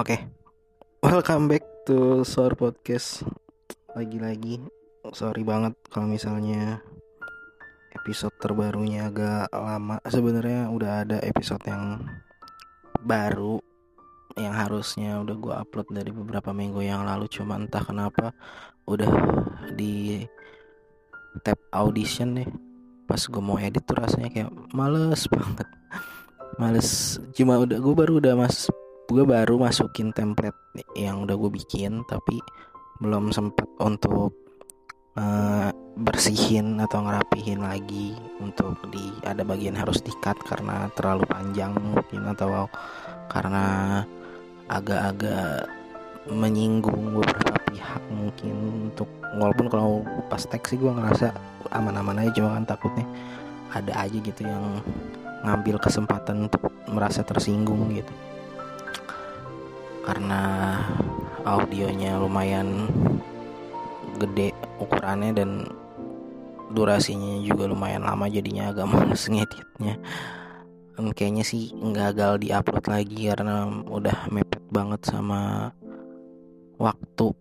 Oke, welcome back to Sour Podcast. Lagi-lagi, sorry banget kalau misalnya episode terbarunya agak lama. Sebenarnya udah ada episode yang baru yang harusnya udah gue upload dari beberapa minggu yang lalu. Cuma entah kenapa udah di tab audition nih. Pas gue mau edit tuh rasanya kayak males banget. Males. Cuma udah gue baru udah mas gue baru masukin template yang udah gue bikin tapi belum sempat untuk uh, bersihin atau ngerapihin lagi untuk di ada bagian harus dikat karena terlalu panjang mungkin atau karena agak-agak menyinggung beberapa pihak mungkin untuk walaupun kalau pas teks sih gue ngerasa aman-aman aja cuma kan takutnya ada aja gitu yang ngambil kesempatan untuk merasa tersinggung gitu karena audionya lumayan gede ukurannya dan durasinya juga lumayan lama jadinya agak males ngeditnya. Kayaknya sih gagal diupload lagi karena udah mepet banget sama waktu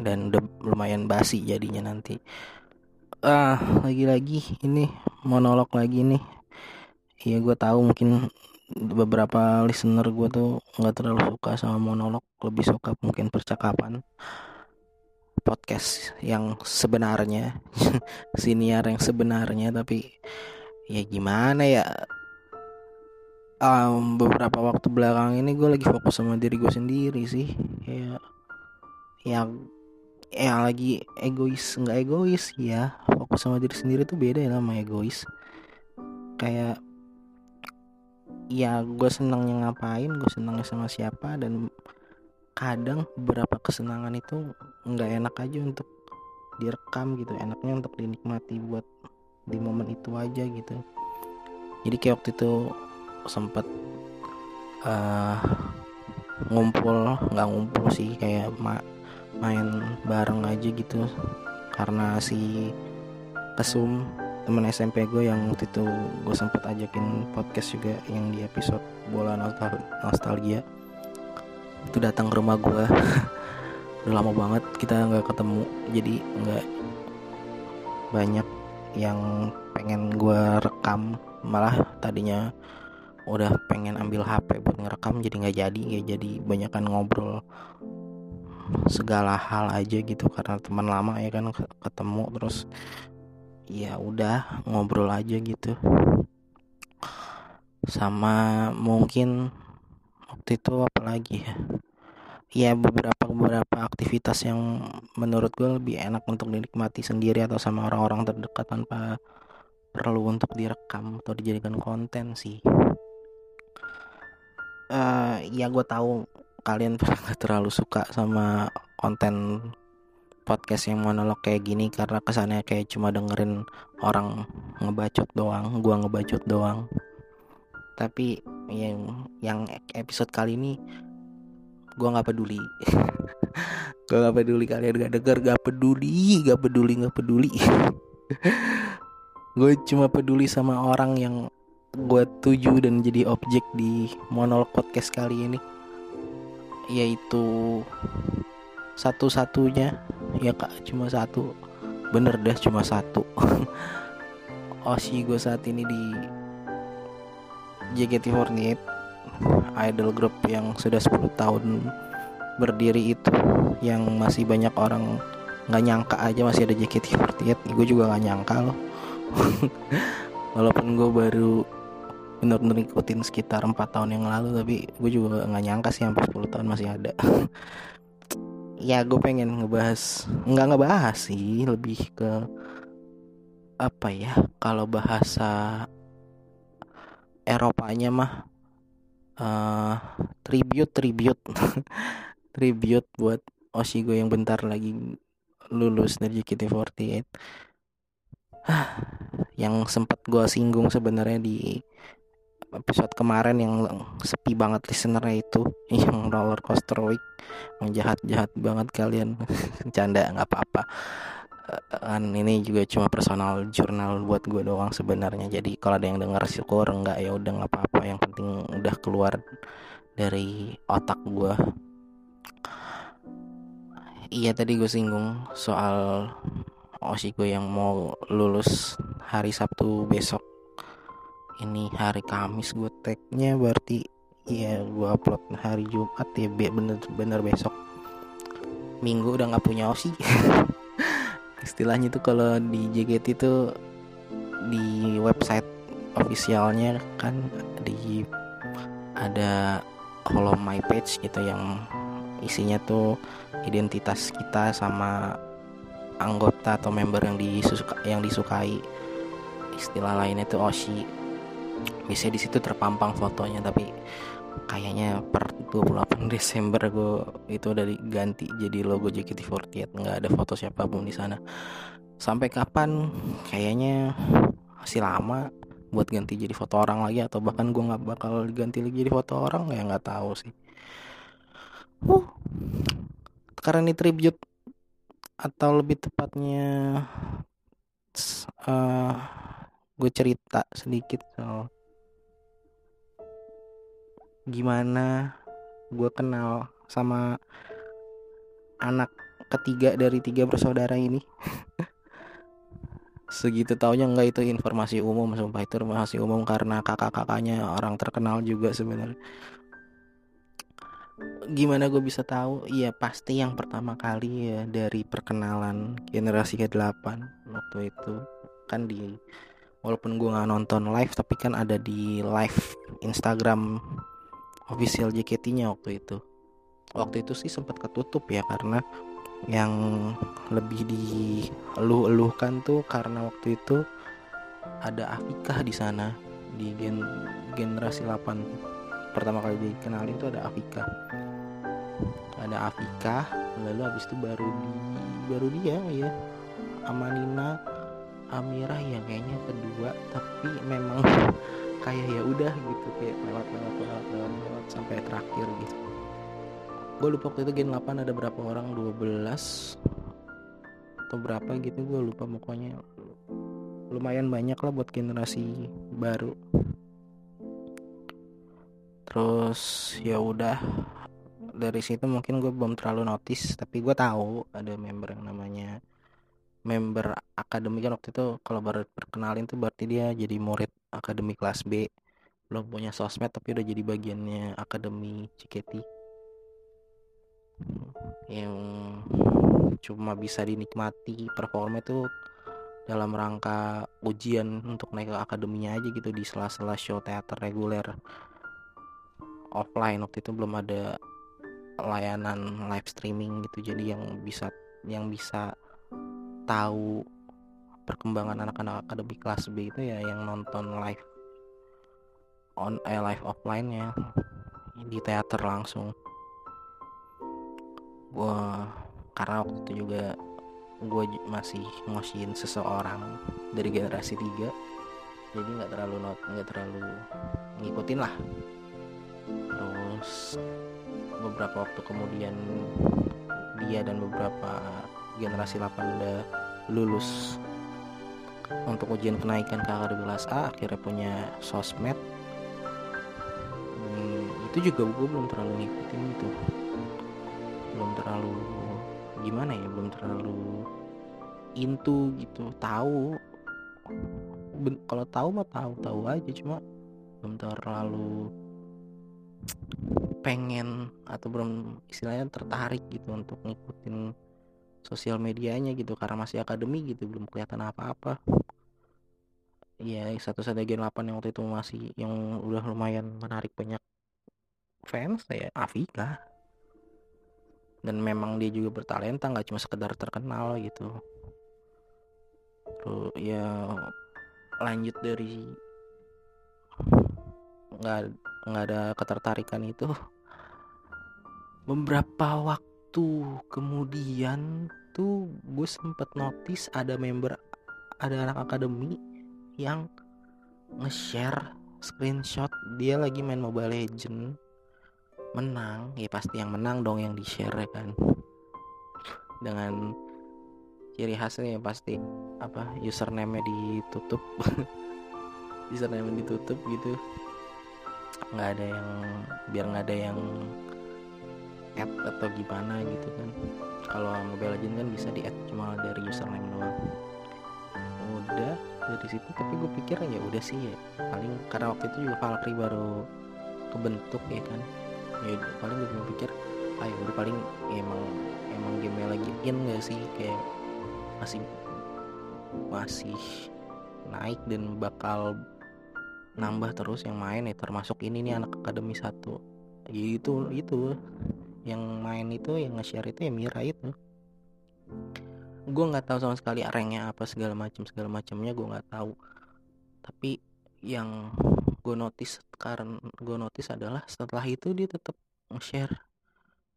dan udah lumayan basi jadinya nanti. Ah lagi-lagi ini monolog lagi nih. Ya gue tahu mungkin beberapa listener gue tuh nggak terlalu suka sama monolog lebih suka mungkin percakapan podcast yang sebenarnya siniar yang sebenarnya tapi ya gimana ya? Um, beberapa waktu belakang ini gue lagi fokus sama diri gue sendiri sih ya yang ya lagi egois nggak egois ya fokus sama diri sendiri tuh beda ya sama egois. Kayak ya gue senangnya ngapain gue senangnya sama siapa dan kadang beberapa kesenangan itu nggak enak aja untuk direkam gitu enaknya untuk dinikmati buat di momen itu aja gitu. Jadi kayak waktu itu sempet uh, ngumpul nggak ngumpul sih kayak ma main bareng aja gitu. Karena si kesum temen SMP gue yang waktu itu gue sempet ajakin podcast juga yang di episode bola nostal nostalgia. Itu datang ke rumah gue udah lama banget kita nggak ketemu jadi nggak banyak yang pengen gue rekam. Malah tadinya udah pengen ambil HP buat ngerekam jadi nggak jadi ya jadi banyakan ngobrol segala hal aja gitu. Karena teman lama ya kan ketemu terus ya udah ngobrol aja gitu. Sama mungkin waktu itu apa lagi ya? Ya beberapa beberapa aktivitas yang menurut gue lebih enak untuk dinikmati sendiri atau sama orang-orang terdekat tanpa perlu untuk direkam atau dijadikan konten sih. Uh, ya gue tahu kalian pernah terlalu suka sama konten podcast yang monolog kayak gini karena kesannya kayak cuma dengerin orang ngebacot doang, gua ngebacot doang. Tapi yang yang episode kali ini gua nggak peduli. gua nggak peduli kalian gak denger, gak peduli, gak peduli, gak peduli. gue cuma peduli sama orang yang gue tuju dan jadi objek di monolog podcast kali ini yaitu satu-satunya. Ya kak cuma satu. Bener dah cuma satu. Oshi gue saat ini di JKT48 idol group yang sudah 10 tahun berdiri itu yang masih banyak orang nggak nyangka aja masih ada JKT48 gue juga nggak nyangka loh. Walaupun gue baru bener-bener ngikutin sekitar empat tahun yang lalu tapi gue juga nggak nyangka sih sampai 10 tahun masih ada ya gue pengen ngebahas nggak ngebahas sih lebih ke apa ya kalau bahasa Eropanya mah uh, tribute tribute. Tribute buat Oshigo yang bentar lagi lulus dari JKT48 yang sempat gue singgung sebenarnya di episode kemarin yang sepi banget listenernya itu yang roller coaster week yang jahat jahat banget kalian. Canda nggak apa-apa. Kan ini juga cuma personal jurnal buat gue doang sebenarnya. Jadi kalau ada yang dengar syukur. Nggak ya udah nggak apa-apa. Yang penting udah keluar dari otak gue iya tadi gue singgung soal osi gue yang mau lulus hari Sabtu besok ini hari Kamis gue tagnya berarti iya gue upload hari Jumat ya bener-bener besok. Minggu udah nggak punya osi istilahnya tuh kalau di JKT itu di website officialnya kan di ada kolom my page gitu yang isinya tuh identitas kita sama anggota atau member yang disuka yang disukai. Istilah lainnya itu oshi biasanya di situ terpampang fotonya tapi kayaknya per 28 Desember gue itu udah diganti jadi logo JKT48 nggak ada foto siapa pun di sana. Sampai kapan? Kayaknya masih lama buat ganti jadi foto orang lagi atau bahkan gue nggak bakal diganti lagi jadi foto orang ya nggak tahu sih. Uh karena ini tribute atau lebih tepatnya uh, gue cerita sedikit soal gimana gue kenal sama anak ketiga dari tiga bersaudara ini. Segitu taunya enggak itu informasi umum sumpah. Itu informasi umum karena kakak-kakaknya orang terkenal juga sebenarnya. Gimana gue bisa tahu? Iya pasti yang pertama kali ya dari perkenalan generasi ke-8 waktu itu. Kan di walaupun gue nggak nonton live tapi kan ada di live Instagram official JKT-nya waktu itu. Waktu itu sih sempat ketutup ya karena yang lebih dieluh-eluhkan tuh karena waktu itu ada Afika di sana di gen generasi 8 pertama kali dikenalin tuh ada Afika ada Afika lalu habis itu baru di baru dia ya Amanina Amirah yang kayaknya kedua tapi memang kayak ya udah gitu kayak lewat lewat lewat lewat, lewat sampai terakhir gitu. Gue lupa waktu itu gen 8 ada berapa orang 12 atau berapa gitu gue lupa pokoknya. Lumayan banyak lah buat generasi baru. Terus ya udah. Dari situ mungkin gue belum terlalu notice tapi gue tahu ada member yang namanya member akademi kan waktu itu kalau baru perkenalin tuh berarti dia jadi murid akademi kelas B. Belum punya sosmed tapi udah jadi bagiannya akademi CKT yang cuma bisa dinikmati performa itu dalam rangka ujian untuk naik ke akademinya aja gitu di sela-sela show teater reguler. Offline waktu itu belum ada layanan live streaming gitu jadi yang bisa yang bisa tahu perkembangan anak-anak akademi kelas B itu ya yang nonton live on eh, live offline ya di teater langsung. Gue karena waktu itu juga gue masih ngosiin seseorang dari generasi 3 jadi nggak terlalu nggak terlalu ngikutin lah. Terus beberapa waktu kemudian dia dan beberapa generasi 8 udah lulus untuk ujian kenaikan ke kelas A akhirnya punya sosmed. Hmm, itu juga gue belum terlalu ngikutin itu. Belum terlalu gimana ya belum terlalu into gitu tahu. Kalau tahu mah tahu tahu aja cuma belum terlalu pengen atau belum istilahnya tertarik gitu untuk ngikutin sosial medianya gitu karena masih akademi gitu belum kelihatan apa-apa. Ya satu satu gen 8 yang waktu itu masih yang udah lumayan menarik banyak fans ya Afika dan memang dia juga bertalenta nggak cuma sekedar terkenal gitu. Terus ya lanjut dari nggak nggak ada ketertarikan itu. Beberapa waktu kemudian tuh gue sempet notice ada member ada anak akademi yang nge-share screenshot dia lagi main Mobile Legend. Menang ya pasti yang menang dong yang di-share ya kan? Dengan ciri khasnya ya pasti apa username ditutup. Username ditutup gitu. Nggak ada yang biar nggak ada yang add atau gimana gitu kan. Kalau Mobile Legends kan bisa di add cuma dari username doang. Udah dari situ tapi gue pikir ya udah sih ya. Paling karena waktu itu juga Valkyrie baru kebentuk ya kan. Ya paling gue pikir ah ya udah paling ya emang emang game lagi in gak sih? Kayak masih masih naik dan bakal nambah terus yang main ya termasuk ini nih anak akademi satu. Ya itu itu yang main itu yang nge-share itu ya Mira itu. Gue nggak tahu sama sekali ranknya apa segala macam segala macamnya gue nggak tahu. Tapi yang gue notice karena gue notice adalah setelah itu dia tetap nge-share.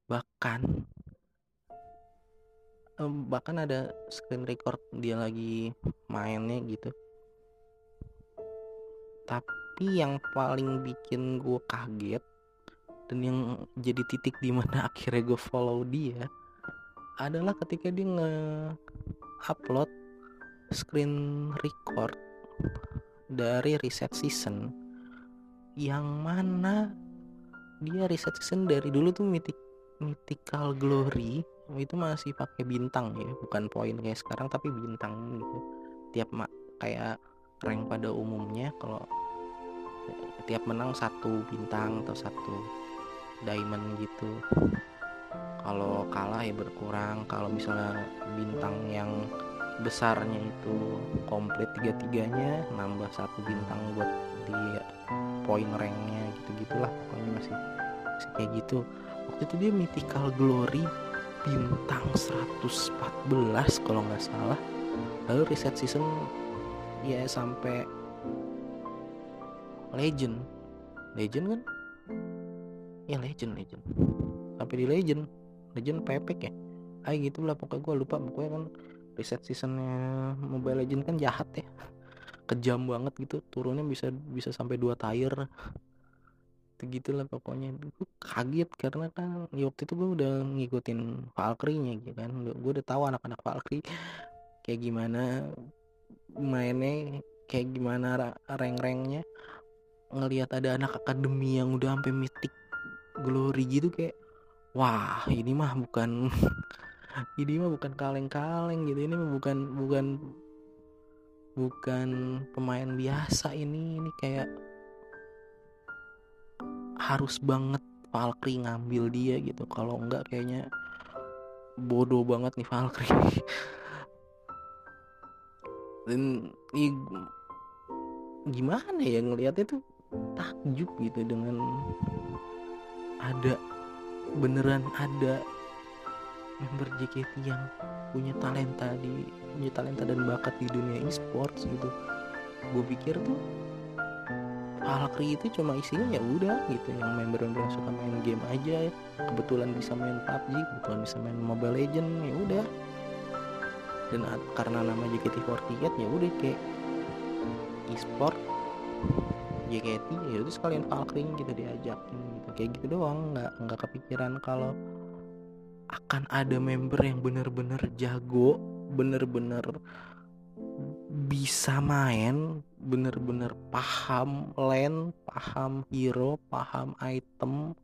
Bahkan bahkan ada screen record dia lagi mainnya gitu. Tapi yang paling bikin gue kaget dan yang jadi titik di mana akhirnya gue follow dia adalah ketika dia nge-upload screen record dari reset season yang mana dia reset season dari dulu tuh mythic mythical glory itu masih pakai bintang ya bukan poin kayak sekarang tapi bintang gitu. Tiap kayak rank pada umumnya kalau tiap menang satu bintang atau satu diamond gitu. Kalau kalah ya berkurang. Kalau misalnya bintang yang besarnya itu komplit tiga-tiganya nambah satu bintang buat di poin ranknya gitu gitulah pokoknya masih, masih kayak gitu. Waktu itu dia mythical glory bintang 114 kalau nggak salah. Lalu reset season ya sampai legend. Legend kan ya legend legend. Sampai di legend. Legend pepek ya? Ay gitu lah pokoknya gue lupa. Pokoknya kan reset seasonnya mobile legend kan jahat ya. Kejam banget gitu. Turunnya bisa bisa sampai dua tier. Gitulah pokoknya. Gue kaget karena kan ya waktu itu gue udah ngikutin Valkyrie nya gitu kan. Gue udah tahu anak-anak Valkyrie kayak gimana mainnya kayak gimana rank-ranknya. Ngelihat ada anak akademi yang udah sampai mitik glory gitu kayak wah ini mah bukan ini mah bukan kaleng-kaleng gitu. Ini mah bukan bukan bukan pemain biasa ini. Ini kayak harus banget Valkyrie ngambil dia gitu. Kalau enggak kayaknya bodoh banget nih Valkyrie. Dan ini gimana ya ngelihatnya tuh takjub gitu dengan ada beneran ada member JKT yang punya talenta di punya talenta dan bakat di dunia e-sports gitu. Gue pikir tuh Valkyrie itu cuma isinya ya udah gitu yang member-member yang suka main game aja kebetulan bisa main PUBG kebetulan bisa main Mobile Legend ya udah. Dan karena nama JKT48 ya udah kayak e-sport JKT ya itu sekalian Valkyrie gitu diajakin gitu kayak gitu doang nggak nggak kepikiran kalau akan ada member yang bener-bener jago bener-bener bisa main bener-bener paham lane paham hero paham item.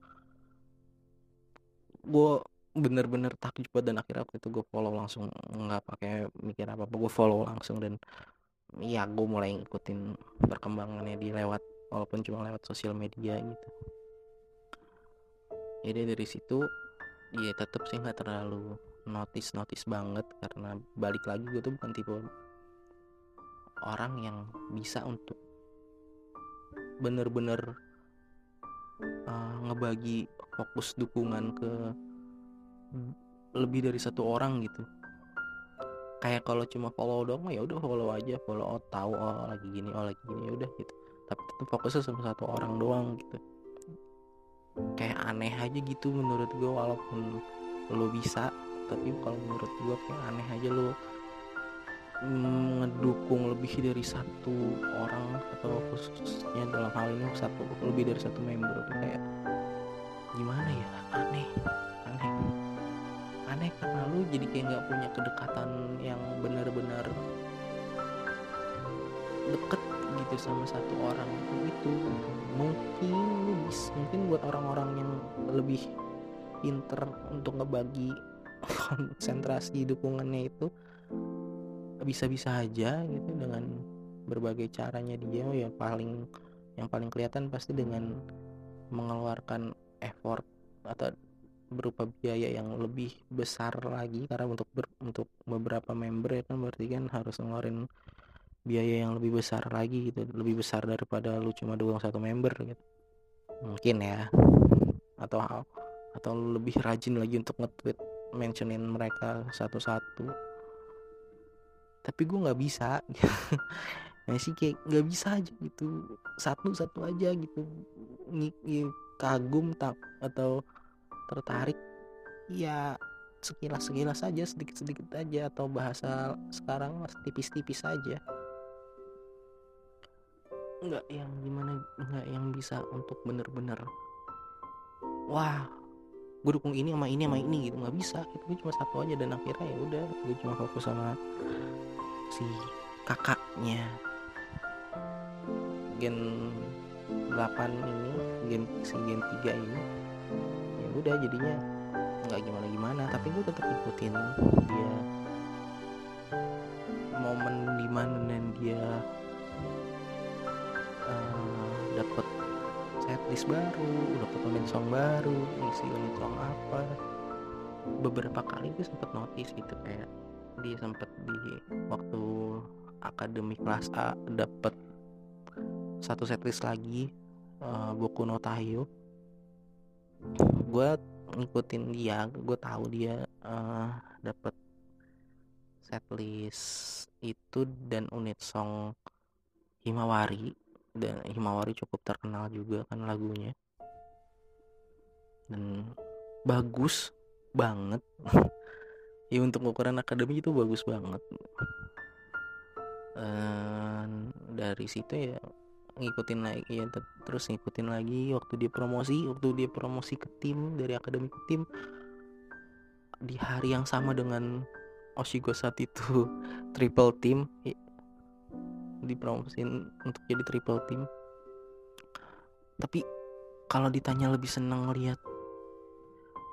Gue bener-bener takjub dan akhirnya waktu itu gue follow langsung nggak pakai mikir apa apa gue follow langsung dan ya gue mulai ngikutin perkembangannya di lewat walaupun cuma lewat sosial media gitu. Jadi dari situ ya tetap sih nggak terlalu notice notice banget karena balik lagi gue tuh bukan tipe orang yang bisa untuk bener-bener uh, ngebagi fokus dukungan ke lebih dari satu orang gitu. Kayak kalau cuma follow dong ya udah follow aja follow oh tahu oh lagi gini oh lagi gini ya udah gitu tapi tetap fokusnya sama satu orang doang gitu. Kayak aneh aja gitu menurut gue walaupun lo bisa tapi kalau menurut gue kayak aneh aja lo ngedukung lebih dari satu orang atau khususnya dalam hal ini satu lebih dari satu member. Itu kayak gimana ya? Aneh. Aneh. Aneh karena lu jadi kayak nggak punya kedekatan yang benar-benar deket gitu sama satu orang itu mungkin bisa mungkin buat orang-orang yang lebih pinter untuk ngebagi konsentrasi dukungannya itu bisa-bisa aja gitu dengan berbagai caranya dia. Ya paling yang paling kelihatan pasti dengan mengeluarkan effort atau berupa biaya yang lebih besar lagi. Karena untuk ber, untuk beberapa member ya kan berarti kan harus ngeluarin biaya yang lebih besar lagi gitu lebih besar daripada lu cuma doang satu member gitu. Mungkin ya. Atau atau lebih rajin lagi untuk nge-tweet mentionin mereka satu-satu. Tapi gue nggak bisa. Nah sih kayak nggak bisa aja gitu. Satu-satu aja gitu. Kagum tak atau tertarik. Ya sekilas sekilas saja sedikit sedikit aja. Atau bahasa sekarang tipis-tipis saja nggak yang gimana nggak yang bisa untuk bener-bener wah gue dukung ini sama ini sama ini gitu. Nggak bisa itu gue cuma satu aja. Dan akhirnya ya udah gue cuma fokus sama si kakaknya. Gen 8 ini gen si gen 3 ini udah jadinya nggak gimana gimana tapi gue tetap ikutin dia. Momen di mana dan dia uh, dapet setlist baru dapet unit song baru isi unit song apa. Beberapa kali gue sempet notice gitu kayak dia sempet di waktu akademi kelas A dapet satu setlist lagi uh, Boku no Tayo gue ngikutin dia gue tahu dia uh, dapet setlist itu dan unit song Himawari dan Himawari cukup terkenal juga kan lagunya. Dan bagus banget. Ya untuk ukuran akademi itu bagus banget. Uh, dari situ ya ngikutin lagi ya terus ngikutin lagi waktu dia promosi waktu dia promosi ke tim dari akademi ke tim. Di hari yang sama dengan Oshigo saat itu triple team dipromosin untuk jadi triple team. Tapi kalau ditanya lebih senang lihat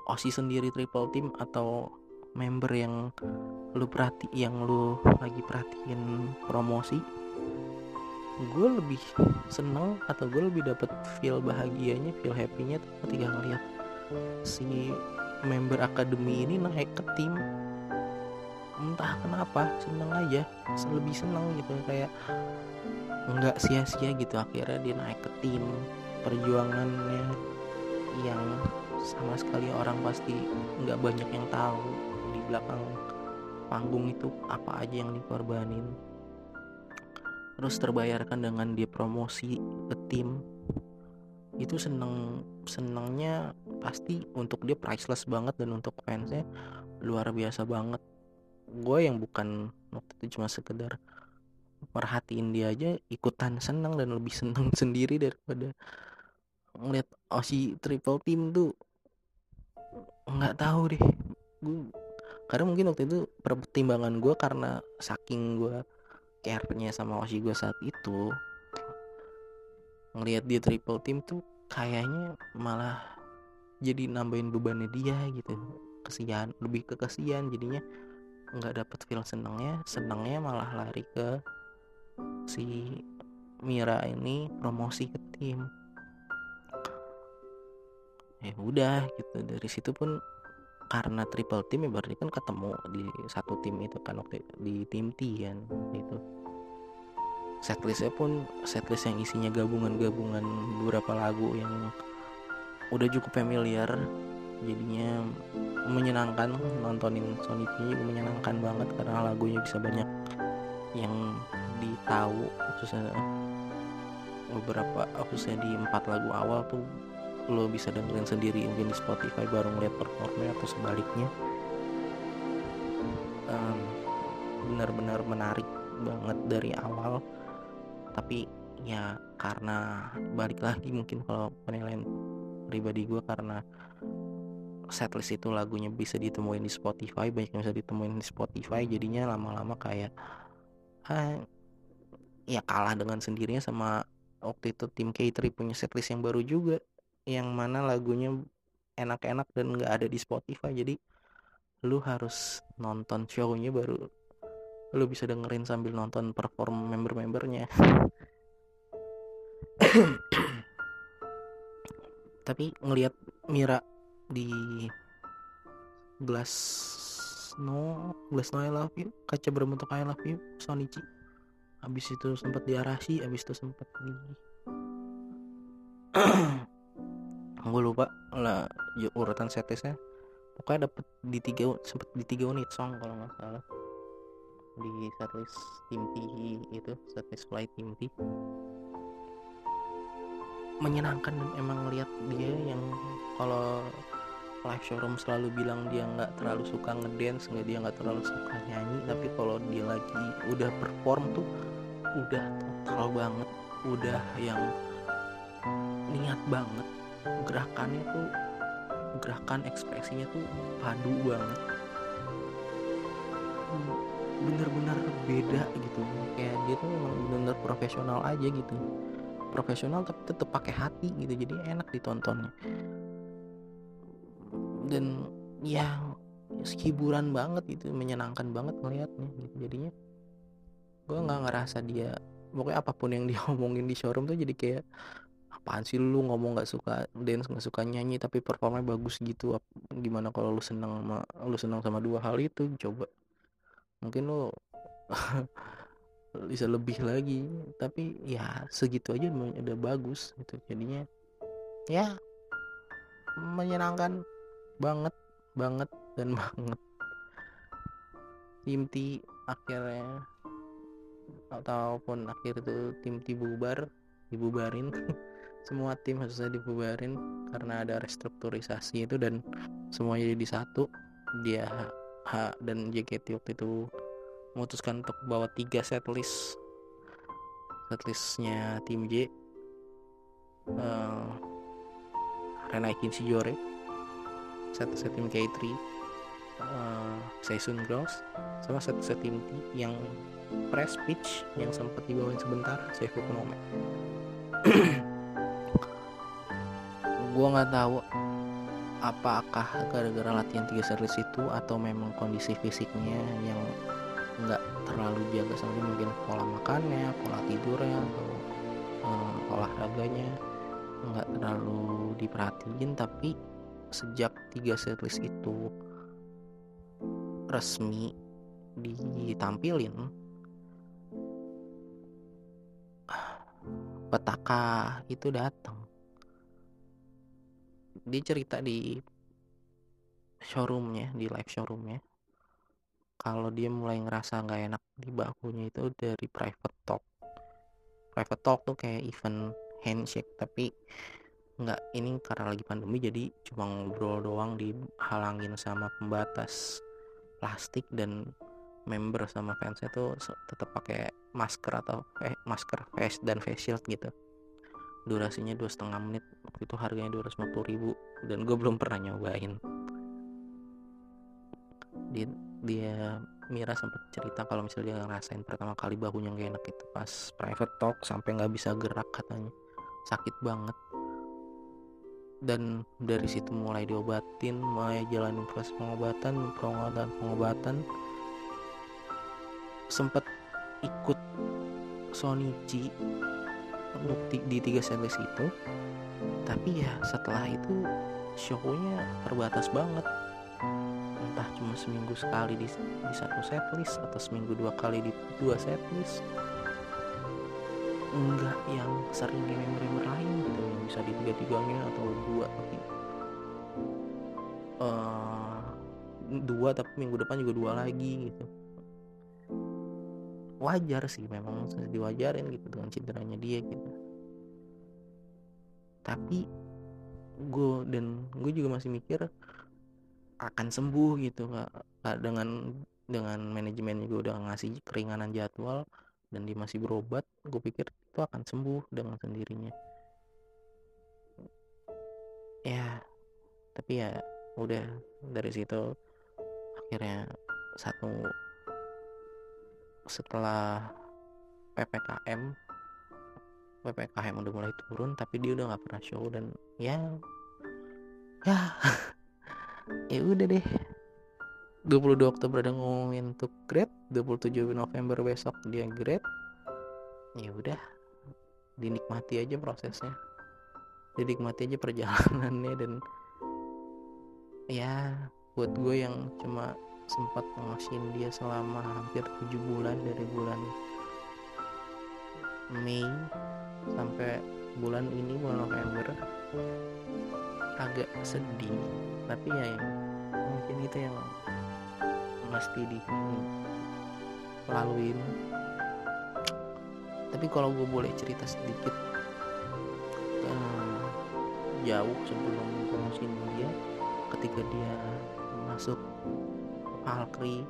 Oshi sendiri triple team atau member yang lu perhati yang lu lagi perhatiin promosi gue lebih seneng atau gue lebih dapet feel bahagianya feel happynya ketika ngeliat si member akademi ini naik ke tim entah kenapa seneng aja. Lebih seneng gitu kayak nggak sia-sia gitu. Akhirnya dia naik ke tim perjuangannya yang sama sekali orang pasti nggak banyak yang tahu. Di belakang panggung itu apa aja yang dikorbanin. Terus terbayarkan dengan dia promosi ke tim. Itu seneng senengnya pasti untuk dia priceless banget dan untuk fansnya luar biasa banget gue yang bukan waktu itu cuma sekedar perhatiin dia aja ikutan seneng dan lebih seneng sendiri daripada ngeliat Osi triple team tuh nggak tahu deh. Gue karena mungkin waktu itu pertimbangan gue karena saking gue care-nya sama gue saat itu ngelihat dia triple team tuh kayaknya malah jadi nambahin bebannya dia gitu. Kesian lebih ke kesian jadinya nggak dapet feel senengnya senengnya malah lari ke si Mira ini promosi ke tim. Ya udah gitu. Dari situ pun karena triple team ya berarti kan ketemu di satu tim itu kan waktu di tim T kan itu setlistnya pun setlist yang isinya gabungan-gabungan beberapa lagu yang udah cukup familiar jadinya menyenangkan nontonin Sonic ini menyenangkan banget karena lagunya bisa banyak yang ditahu khususnya beberapa khususnya di empat lagu awal tuh lo bisa dengerin sendiri mungkin di Spotify baru ngeliat performnya atau sebaliknya. Um, benar-benar menarik banget dari awal. Tapi ya karena balik lagi mungkin kalau penilaian pribadi gue karena setlist itu lagunya bisa ditemuin di Spotify banyak yang bisa ditemuin di Spotify jadinya lama-lama kayak ah, ya kalah dengan sendirinya sama waktu itu tim K3 punya setlist yang baru juga yang mana lagunya enak-enak dan nggak ada di Spotify. Jadi lu harus nonton shownya baru lu bisa dengerin sambil nonton perform member-membernya. Tapi ngelihat Mira di Glass No Glass No I Love You. Kaca berbentuk I Love You Sonichi. Habis itu sempat diarasi habis itu sempat di gue lupa lah urutan setlistnya pokoknya dapet di tiga sempet di tiga unit song kalau nggak salah. Di setlist tim T itu setlist flight tim T. Menyenangkan dan emang lihat dia yang kalau live showroom selalu bilang dia nggak terlalu suka ngedance nggak dia nggak terlalu suka nyanyi tapi kalau dia lagi udah perform tuh udah total banget udah yang niat banget. Gerakannya tuh gerakan ekspresinya tuh padu banget. Bener-bener beda gitu kayak dia tuh memang bener-bener profesional aja gitu. Profesional tapi tetap pakai hati gitu jadi enak ditontonnya dan ya hiburan banget gitu menyenangkan banget ngelihatnya gitu jadinya. Gue nggak ngerasa dia pokoknya apa pun yang dia omongin di showroom tuh jadi kayak apaan sih lu ngomong nggak suka dance nggak suka nyanyi tapi performanya bagus gitu gimana kalau lu seneng sama lu seneng sama dua hal itu coba. Mungkin lu bisa lebih lagi tapi ya segitu aja udah bagus gitu jadinya. Ya menyenangkan banget banget dan banget. Tim T akhirnya ataupun akhir itu tim T bubar dibubarin. Semua tim harusnya dibubarin karena ada restrukturisasi itu dan semuanya jadi satu. Dia H dan JKT waktu itu memutuskan untuk bawa tiga setlist. Setlistnya tim J uh, Renaikin Shijore satu set tim K3 uh, Seisun Girls sama satu set tim yang press pitch yang sempat dibawain sebentar Seifu Konome. Gue nggak tahu apakah gara-gara latihan tiga series itu atau memang kondisi fisiknya yang nggak terlalu jaga sama mungkin pola makannya pola tidurnya atau uh, olahraganya nggak terlalu diperhatiin tapi sejak tiga series itu resmi ditampilin petaka itu datang. Dia cerita di showroomnya di live showroomnya. Kalau dia mulai ngerasa nggak enak di bahunya itu dari private talk. Private talk tuh kayak event handshake tapi nggak ini karena lagi pandemi jadi cuma ngobrol doang dihalangin sama pembatas plastik dan member sama fansnya tuh tetap pakai masker atau eh, masker face dan face shield gitu. Durasinya dua setengah menit waktu itu harganya dua ratus ribu dan gue belum pernah nyobain. Dia, dia Mira sempat cerita kalau misalnya dia ngerasain pertama kali bahunya gak enak itu pas private talk sampai nggak bisa gerak katanya. Sakit banget dan dari situ mulai diobatin mulai jalanin proses pengobatan pengobatan pengobatan. Sempat ikut Sonichi untuk di tiga setlist itu. Tapi ya setelah itu shownya terbatas banget. Entah cuma seminggu sekali di, di satu setlist atau seminggu dua kali di dua setlist enggak yang sering member-member lain gitu yang bisa di tiga tiganya atau dua. Tapi uh, dua tapi minggu depan juga dua lagi gitu. Wajar sih memang diwajarin gitu dengan cederanya dia gitu. Tapi gue dan gue juga masih mikir akan sembuh gitu kak. Dengan dengan manajemen juga udah ngasih keringanan jadwal dan dia masih berobat gue pikir itu akan sembuh dengan sendirinya. Ya tapi ya udah dari situ akhirnya satu setelah ppkm ppkm udah mulai turun tapi dia udah nggak pernah show dan ya ya ya udah deh. 22 Oktober ada ngomongin untuk grade 27 November besok dia grade. Ya udah dinikmati aja prosesnya. Dinikmati aja perjalanannya dan ya buat gue yang cuma sempat ngasihin dia selama hampir 7 bulan dari bulan Mei sampai bulan ini bulan November agak sedih. Tapi ya mungkin itu yang mesti dilaluin tapi kalau gue boleh cerita sedikit uh, jauh sebelum musim dia ketika dia masuk Valkyrie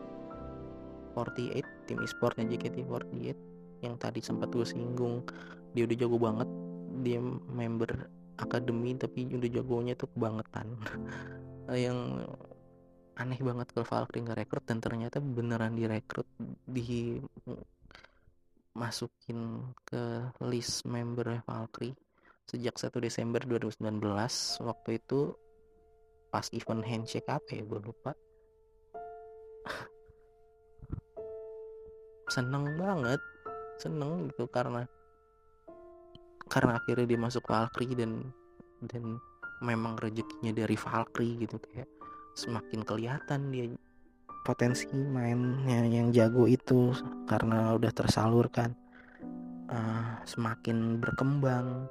48 tim e-sportnya JKT48 yang tadi sempat gue singgung dia udah jago banget dia member akademi tapi udah jagonya tuh kebangetan. Yang aneh banget kalau Valkyrie nggak rekrut dan ternyata beneran direkrut di masukin ke list member Valkyrie sejak 1 Desember 2019 waktu itu pas event handshake apa ya gue lupa. Seneng banget seneng gitu karena karena akhirnya dia masuk Valkyrie dan dan memang rezekinya dari Valkyrie gitu kayak semakin kelihatan dia potensi mainnya yang jago itu karena udah tersalurkan uh, semakin berkembang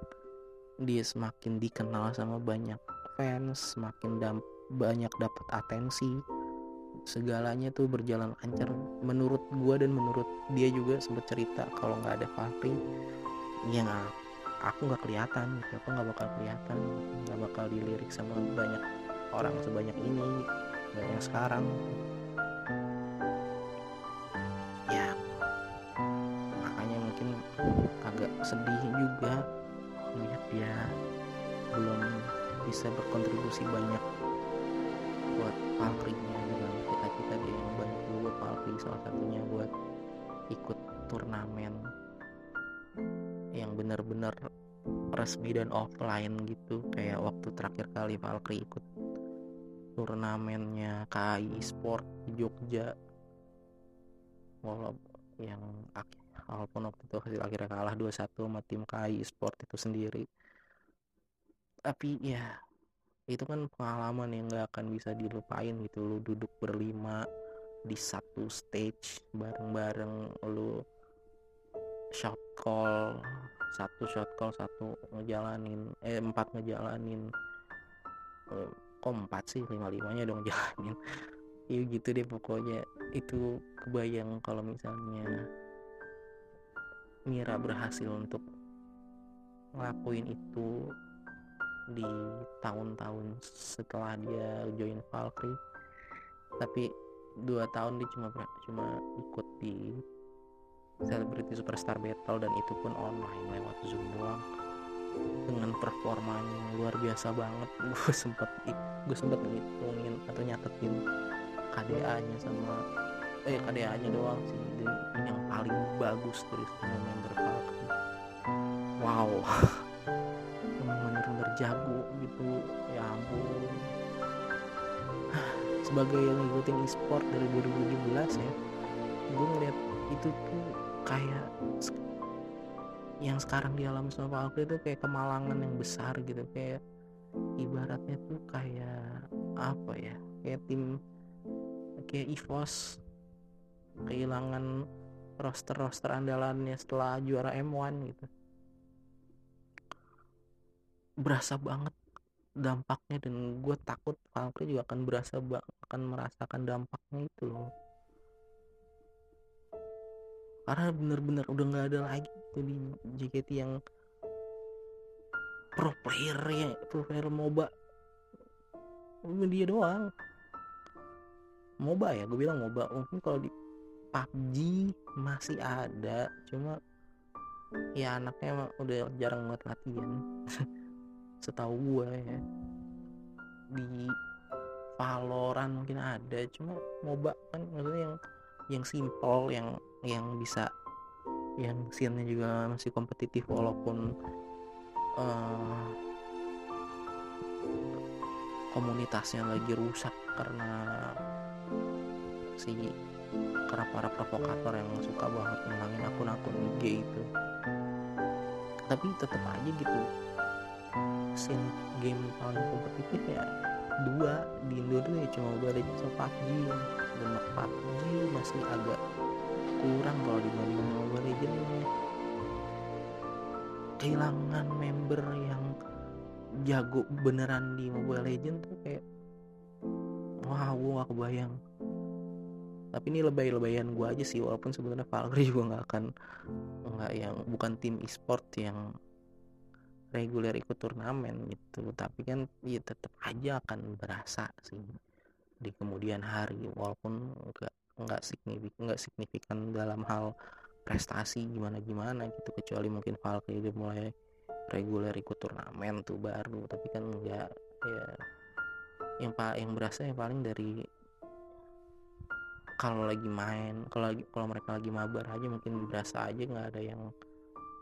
dia semakin dikenal sama banyak fans semakin dam banyak dapat atensi. Segalanya tuh berjalan lancar. Menurut gua dan menurut dia juga sempat cerita kalau nggak ada Fahri ya aku nggak kelihatan gitu. Aku nggak bakal kelihatan nggak bakal dilirik sama banyak orang sebanyak ini banyak sekarang sedih juga melihat dia belum bisa berkontribusi banyak buat Valkyrie-nya dengan kita-kita dia yang banyak buat Valkyrie salah satunya buat ikut turnamen yang benar-benar resmi dan offline gitu. Kayak waktu terakhir kali Valkyrie ikut turnamennya KAI Sport Jogja. Walaupun yang walaupun waktu itu hasil akhirnya kalah 2-1 sama tim KAI Sport itu sendiri. Tapi ya itu kan pengalaman yang gak akan bisa dilupain gitu. Lu duduk berlima di satu stage bareng-bareng lu shot call satu shot call satu ngejalanin eh empat ngejalanin. Eh, kok empat sih? Lima limanya dong jalanin. Ya gitu deh pokoknya. Itu kebayang kalau misalnya Mira berhasil untuk ngelakuin itu di tahun-tahun setelah dia join Valkyrie. Tapi dua tahun dia cuma cuma ikut di Celebrity Superstar Battle dan itu pun online lewat Zoom doang. Dengan performanya luar biasa banget. Gue sempet gue sempet ngitungin atau nyatetin KDA nya sama eh KDA nya doang sih. Ini yang paling bagus dari semua member Falcon. Wow. Bener-bener jago gitu ya ampun. Sebagai yang ngikutin e-sport dari 2017 ya gue ngeliat itu tuh kayak yang sekarang di alam sama Valkyrie itu kayak kemalangan yang besar gitu. Kayak ibaratnya tuh kayak apa ya? Kayak tim kayak EVOS kehilangan roster-roster andalannya setelah juara M1 gitu. Berasa banget dampaknya dan gue takut Valkyrie juga akan berasa akan merasakan dampaknya itu loh. Karena bener-bener udah nggak ada lagi jadi JKT yang pro player ya pro player MOBA dia doang. MOBA ya gue bilang MOBA. Mungkin kalau di PUBG masih ada cuma ya anaknya udah jarang banget latihan. Setahu gue ya. Di Valorant mungkin ada cuma MOBA kan maksudnya yang yang simple yang yang bisa yang scene juga masih kompetitif walaupun uh, komunitasnya lagi rusak karena si karena para provokator yang suka banget menangin akun-akun IG itu. Tapi tetap aja gitu scene game paling kompetitif ya dua di Indo tuh ya cuma Legends sama PUBG dan PUBG masih agak kurang kalau dibanding Mobile Legends kehilangan member yang jago beneran di Mobile Legends tuh kayak wah gue gak kebayang tapi ini lebay-lebayan gue aja sih walaupun sebenarnya Valkyrie juga nggak akan nggak yang bukan tim e-sport yang reguler ikut turnamen gitu. Tapi kan ya tetap aja akan berasa sih di kemudian hari walaupun nggak nggak signifikan nggak signifikan dalam hal prestasi gimana gimana gitu. Kecuali mungkin Valkyrie udah mulai reguler ikut turnamen tuh baru. Tapi kan enggak ya yang pak yang berasa yang paling dari kalau lagi main kalau lagi kalau mereka lagi mabar aja mungkin berasa aja nggak ada yang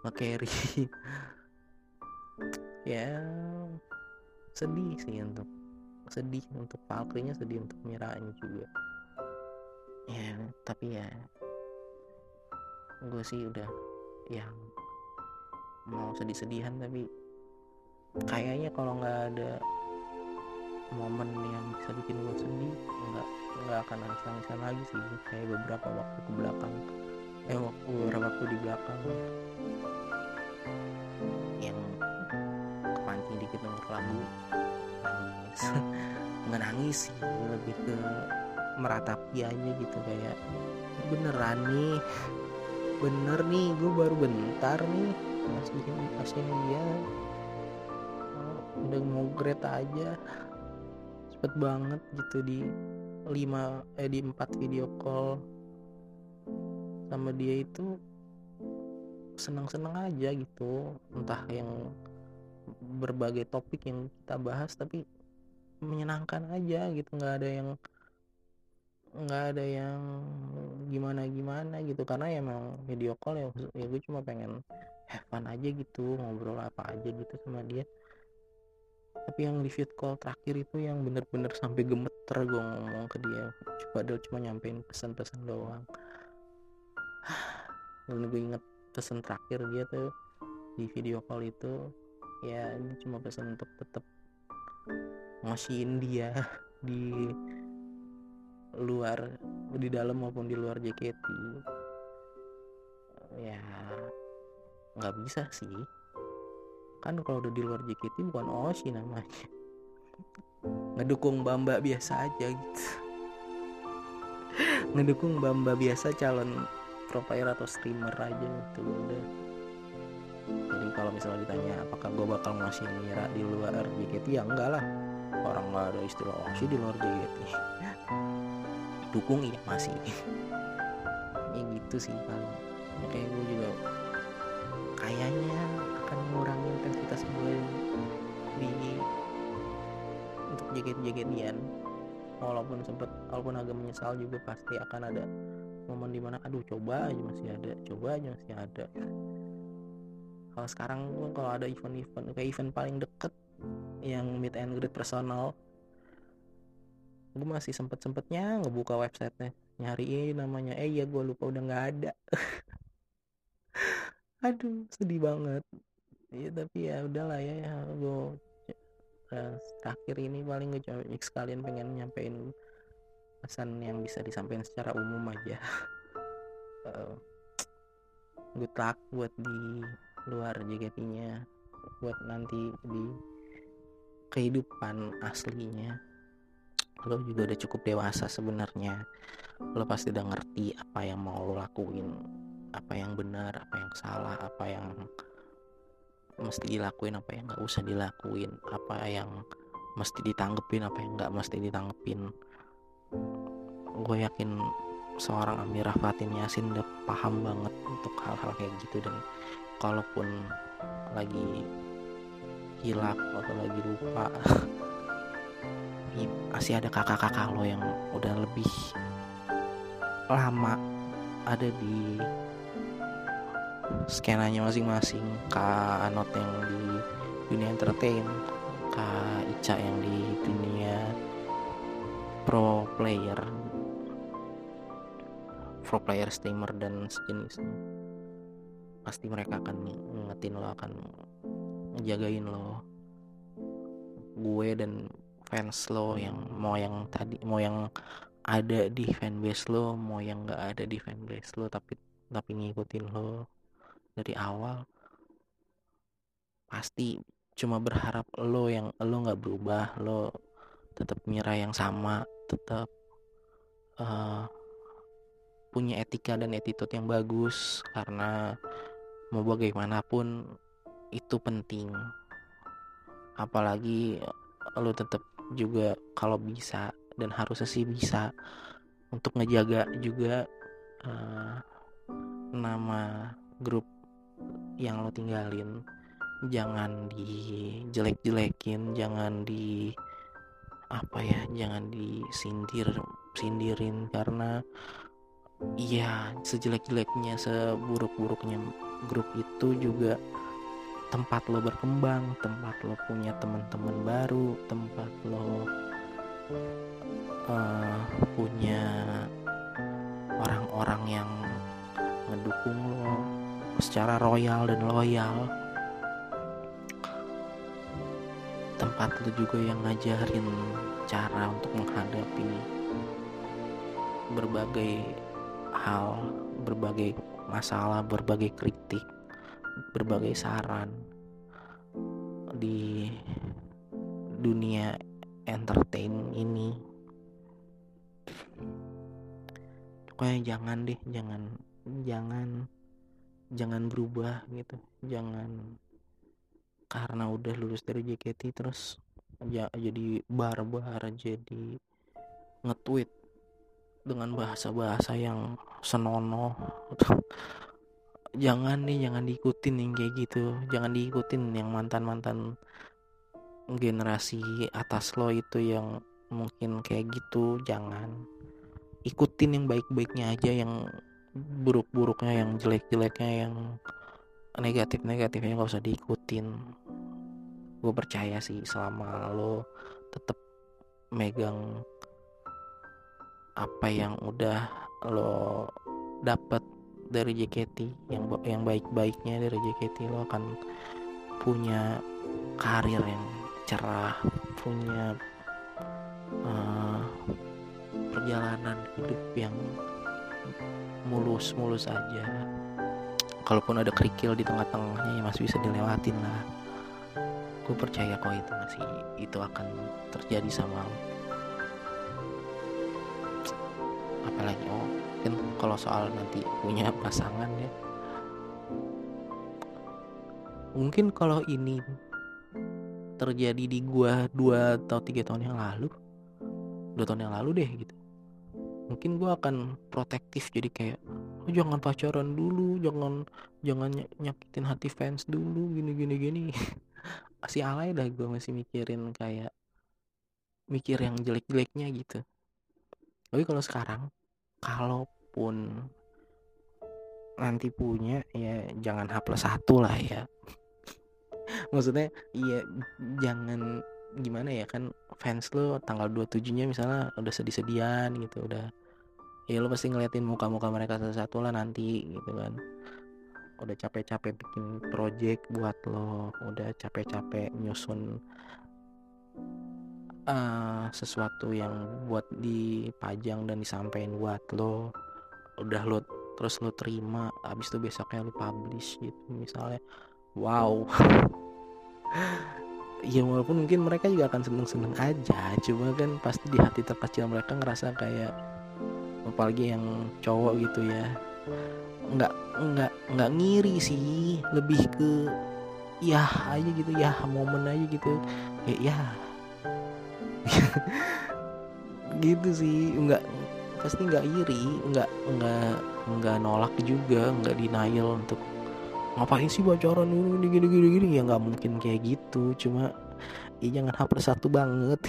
nge-carry. Ya sedih sih untuk sedih untuk Valkyrie sedih untuk Miranya juga. Ya tapi ya gue sih udah yang mau sedih-sedihan tapi kayaknya kalau nggak ada momen yang bisa bikin gue sedih nggak nggak akan nangis nangisan lagi sih kayak beberapa waktu ke belakang. Eh beberapa waktu di belakang. Yang kepancing dikit denger lagu. Nangis. Nggak nangis sih. Lebih ke meratapi aja gitu. Kayak beneran nih. Bener nih. Gue baru bentar nih. Masih masih dia. Udah mau grade aja. Cepet banget gitu di lima eh di empat video call sama dia itu senang-senang aja gitu. Entah yang berbagai topik yang kita bahas tapi menyenangkan aja gitu. Nggak ada yang nggak ada yang gimana gimana gitu. Karena ya emang video call ya, ya gue cuma pengen have fun aja gitu ngobrol apa aja gitu sama dia tapi yang di feed call terakhir itu yang bener-bener sampai gemeter gue ngomong ke dia. Dia cuma nyampein pesan-pesan doang. Dan gue inget pesan terakhir dia tuh di video call itu ya ini cuma pesan untuk tetap ngasihin dia di luar di dalam maupun di luar JKT ya nggak bisa sih kan kalau udah di luar JKT bukan Oshi namanya. Ngedukung Bamba biasa aja gitu. Ngedukung Bamba biasa calon pro player atau streamer aja gitu udah. Jadi kalau misalnya ditanya apakah gue bakal ngasih Mira di luar JKT ya enggak lah. Orang nggak ada istilah Oshi di luar JKT dukung iya masih. Ya gitu sih paling. Ya, kayak gue juga. Kayaknya akan mengurangi intensitas gue di untuk jaket-jaketian walaupun sempet walaupun agak menyesal juga pasti akan ada momen di mana aduh coba aja masih ada coba aja masih ada. Kalau sekarang kalau ada event-event kayak event paling deket yang meet and greet personal gue masih sempet sempetnya ngebuka websitenya nyariin namanya. Eh ya gue lupa udah nggak ada. Aduh sedih banget ya tapi ya udahlah ya, ya. Gue uh, terakhir ini paling gue sekalian pengen nyampein pesan yang bisa disampaikan secara umum aja. Uh, good luck buat di luar JKT-nya buat nanti di kehidupan aslinya. Lo juga udah cukup dewasa sebenarnya. Lo pasti udah ngerti apa yang mau lo lakuin apa yang benar apa yang salah apa yang mesti dilakuin apa yang nggak usah dilakuin apa yang mesti ditanggepin apa yang nggak mesti ditanggepin. Gue yakin seorang Amirah Fatin Yasin udah paham banget untuk hal-hal kayak gitu dan kalaupun lagi hilap atau lagi lupa masih ada kakak-kakak lo yang udah lebih lama ada di skenanya masing-masing. Kak Anot yang di dunia entertain Kak Ica yang di dunia pro player. Pro player streamer dan sejenisnya pasti mereka akan ngetin lo akan ngejagain lo. Gue dan fans lo yang mau yang tadi mau yang ada di fanbase lo mau yang nggak ada di fanbase lo tapi tapi ngikutin lo dari awal pasti cuma berharap lo yang lo nggak berubah lo tetap mira yang sama tetap uh, punya etika dan attitude yang bagus karena mau bagaimanapun itu penting. Apalagi lo tetap juga kalau bisa dan harusnya sih bisa untuk ngejaga juga uh, nama grup yang lo tinggalin jangan dijelek-jelekin jangan di apa ya jangan disindir sindirin karena iya sejelek-jeleknya seburuk-buruknya grup itu juga tempat lo berkembang, tempat lo punya teman-teman baru, tempat lo uh, punya orang-orang yang mendukung lo secara royal dan loyal. Tempat lo juga yang ngajarin cara untuk menghadapi berbagai hal, berbagai masalah, berbagai kritik berbagai saran di dunia entertain ini pokoknya jangan deh jangan jangan jangan berubah gitu. Jangan karena udah lulus dari JKT terus ya jadi barbar jadi nge-tweet dengan bahasa-bahasa yang senonoh. Jangan nih jangan diikutin yang kayak gitu. Jangan diikutin yang mantan mantan generasi atas lo itu yang mungkin kayak gitu. Jangan. Ikutin yang baik-baiknya aja yang buruk-buruknya yang jelek-jeleknya yang negatif-negatifnya gak usah diikutin. Gue percaya sih selama lo tetap megang apa yang udah lo dapat dari JKT yang yang baik-baiknya dari JKT lo akan punya karir yang cerah punya uh, perjalanan hidup yang mulus-mulus aja. Kalaupun ada kerikil di tengah-tengahnya ya masih bisa dilewatin lah. Gue percaya kok itu masih itu akan terjadi sama apalagi oh mungkin kalau soal nanti punya pasangan ya. Mungkin kalau ini terjadi di gua dua atau tiga tahun yang lalu dua tahun yang lalu deh gitu mungkin gua akan protektif jadi kayak oh, jangan pacaran dulu jangan jangan nyakitin hati fans dulu gini gini gini. Masih alay dah gue masih mikirin kayak mikir yang jelek-jeleknya gitu. Tapi kalau sekarang kalaupun nanti punya ya jangan H plus satu lah ya. Maksudnya iya jangan gimana ya kan fans lo tanggal 27 nya misalnya udah sedih-sedian gitu udah ya lo pasti ngeliatin muka-muka mereka satu-satu lah nanti gitu kan. Udah capek-capek bikin project buat lo udah capek-capek nyusun uh, sesuatu yang buat dipajang dan disampaikan buat lo udah lo terus lo terima abis itu besoknya lo publish gitu. Misalnya wow. Ya walaupun mungkin mereka juga akan seneng-seneng aja cuma kan pasti di hati terkecil mereka ngerasa kayak apalagi yang cowok gitu ya. Nggak nggak nggak ngiri sih. Lebih ke ya aja gitu ya momen aja gitu. Kayak ya gitu sih. Nggak pasti nggak iri nggak nggak nggak nolak juga nggak denial untuk ngapain sih bocoran dulu gini gini gini. Ya nggak mungkin kayak gitu. Cuma ya jangan hampir satu banget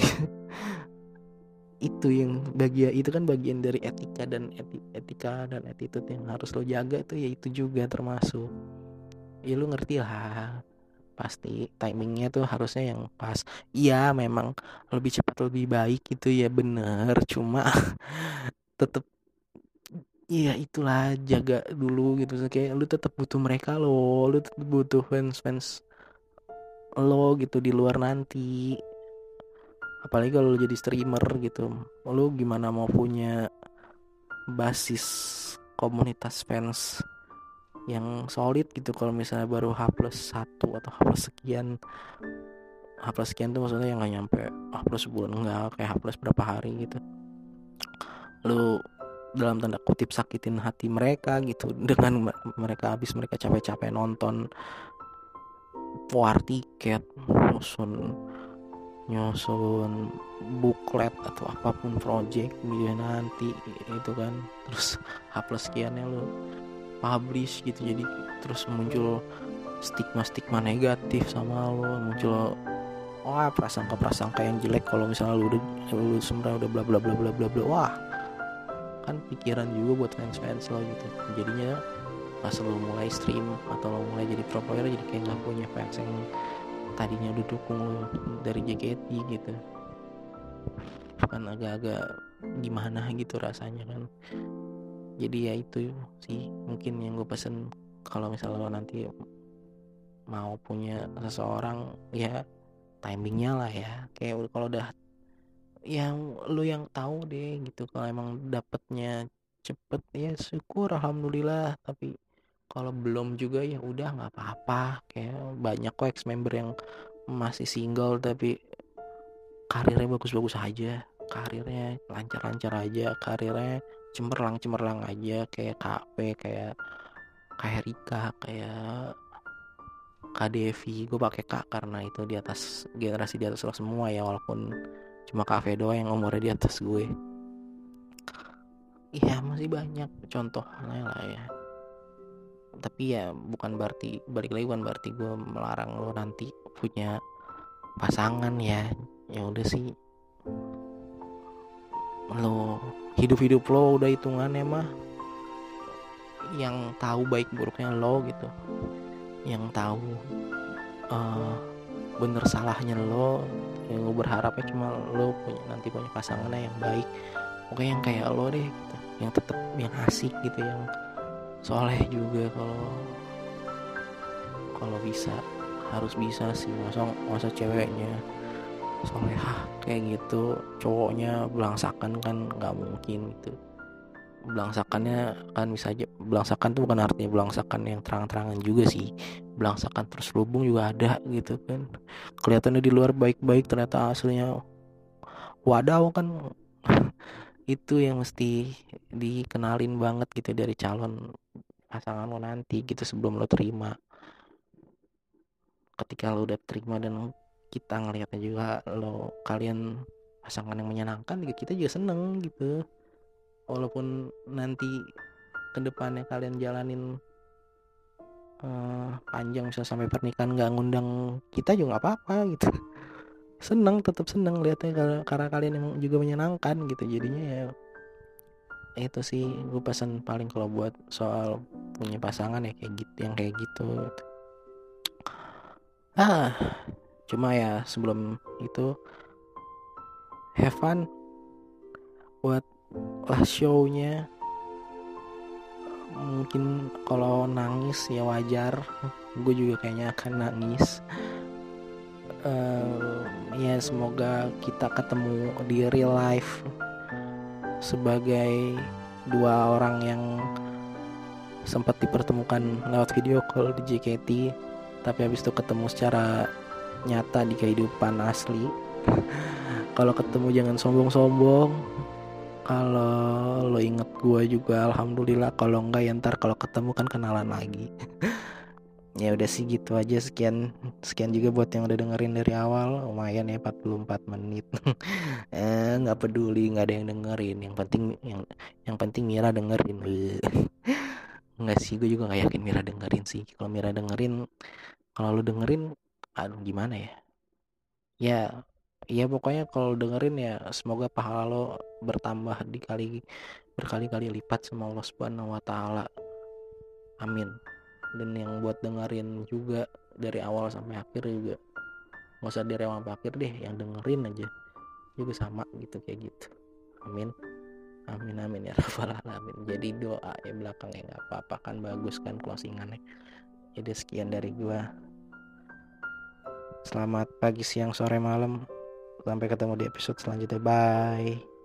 itu yang bagian itu kan bagian dari etika dan eti, etika dan attitude yang harus lo jaga tuh ya itu juga termasuk. Ya lu ngerti lah pasti timingnya tuh harusnya yang pas. Iya memang lebih cepat lebih baik gitu ya bener. Cuma tetep iya itulah jaga dulu gitu. Kayak lu tetap butuh mereka lo lu tetap butuh fans fans lo gitu di luar nanti apalagi kalau jadi streamer gitu. Lo gimana mau punya basis komunitas fans yang solid gitu? Kalau misalnya baru H plus satu atau H plus sekian H plus sekian tuh maksudnya yang nggak nyampe H plus sebulan enggak kayak H plus berapa hari gitu. Lu dalam tanda kutip sakitin hati mereka gitu. Dengan mereka habis mereka capek-capek nonton war tiket nyusun nyusun buklet atau apa pun project video nanti itu kan. Terus hapus sekiannya lo publish gitu jadi terus muncul stigma-stigma negatif sama lo muncul wah prasangka-prasangka yang jelek kalau misalnya lu udah lu sebenarnya udah bla bla bla bla bla bla wah. Kan pikiran juga buat fans-fans lo gitu. Jadinya pas lo mulai stream atau lo mulai jadi pro player jadi kayak gak punya fans yang tadinya udah dukung lo dari JKT gitu. Kan agak-agak gimana gitu rasanya kan. Jadi ya itu sih mungkin yang gue pesen kalau misalnya lo nanti mau punya seseorang ya timingnya lah ya. Kayak kalau udah yang lu yang tahu deh gitu kalau emang dapetnya cepet ya syukur alhamdulillah. Tapi kalau belum juga ya udah nggak apa-apa. Kayak banyak kok ex member yang masih single tapi karirnya bagus-bagus aja. Karirnya lancar-lancar aja karirnya cemerlang-cemerlang aja. Kayak KP kayak kayak Rika kayak KDV gue pakai Kak karena itu di atas generasi di atas lo semua ya walaupun cuma Kak doang yang umurnya di atas gue. Iya masih banyak contohnya lah ya tapi ya bukan berarti balik lagi bukan berarti gue melarang lo nanti punya pasangan ya. Ya udah sih. Lo hidup-hidup lo udah hitungannya mah yang tahu baik buruknya lo gitu. Yang tahu uh, bener salahnya lo yang gue berharapnya cuma lo punya nanti punya pasangannya yang baik. Oke yang kayak lo deh gitu yang tetap yang asik gitu yang soleh juga kalau kalau bisa harus bisa sih. Masa masa ceweknya solehah kayak gitu cowoknya belangsakan kan nggak mungkin gitu. Belangsakannya kan bisa aja belangsakan tuh bukan artinya belangsakan yang terang-terangan juga sih. Belangsakan terus lubung juga ada gitu kan. Kelihatannya di luar baik-baik ternyata aslinya wadaw kan itu yang mesti dikenalin banget gitu dari calon pasangan lo nanti gitu sebelum lo terima. Ketika lo udah terima dan kita ngelihatnya juga lo kalian pasangan yang menyenangkan gitu kita juga seneng gitu. Walaupun nanti ke depannya kalian jalanin uh, panjang bisa sampai pernikahan nggak ngundang kita juga nggak apa-apa gitu seneng tetap seneng lihatnya karena, karena kalian emang juga menyenangkan gitu jadinya ya. Itu sih gue pesan paling kalau buat soal punya pasangan ya kayak gitu yang kayak gitu. Ah cuma ya sebelum itu have fun buat lah shownya. Mungkin kalau nangis ya wajar gue juga kayaknya akan nangis uh, ya semoga kita ketemu di real life sebagai dua orang yang sempat dipertemukan lewat video call di JKT tapi habis itu ketemu secara nyata di kehidupan asli. Kalau ketemu jangan sombong-sombong. Kalau lo inget gue juga alhamdulillah. Kalau enggak ya ntar kalau ketemu kan kenalan lagi ya udah sih gitu aja. Sekian sekian juga buat yang udah dengerin dari awal. Lumayan ya 44 menit. Eh nggak peduli nggak ada yang dengerin. Yang penting yang yang penting Mira dengerin. Nggak sih gue juga nggak yakin Mira dengerin sih. Kalau Mira dengerin kalau lu dengerin aduh gimana ya? Ya ya pokoknya kalau dengerin ya semoga pahala lo bertambah dikali berkali-kali lipat sama Allah Subhanahu wa taala. Amin. Dan yang buat dengerin juga dari awal sampai akhir juga. Nggak usah dari awal akhir deh yang dengerin aja juga sama gitu kayak gitu. Amin. Amin amin ya rabbal alamin. Jadi doa ya belakangnya nggak apa-apa kan bagus kan closingannya. Jadi sekian dari gua. Selamat pagi siang sore malam. Sampai ketemu di episode selanjutnya. Bye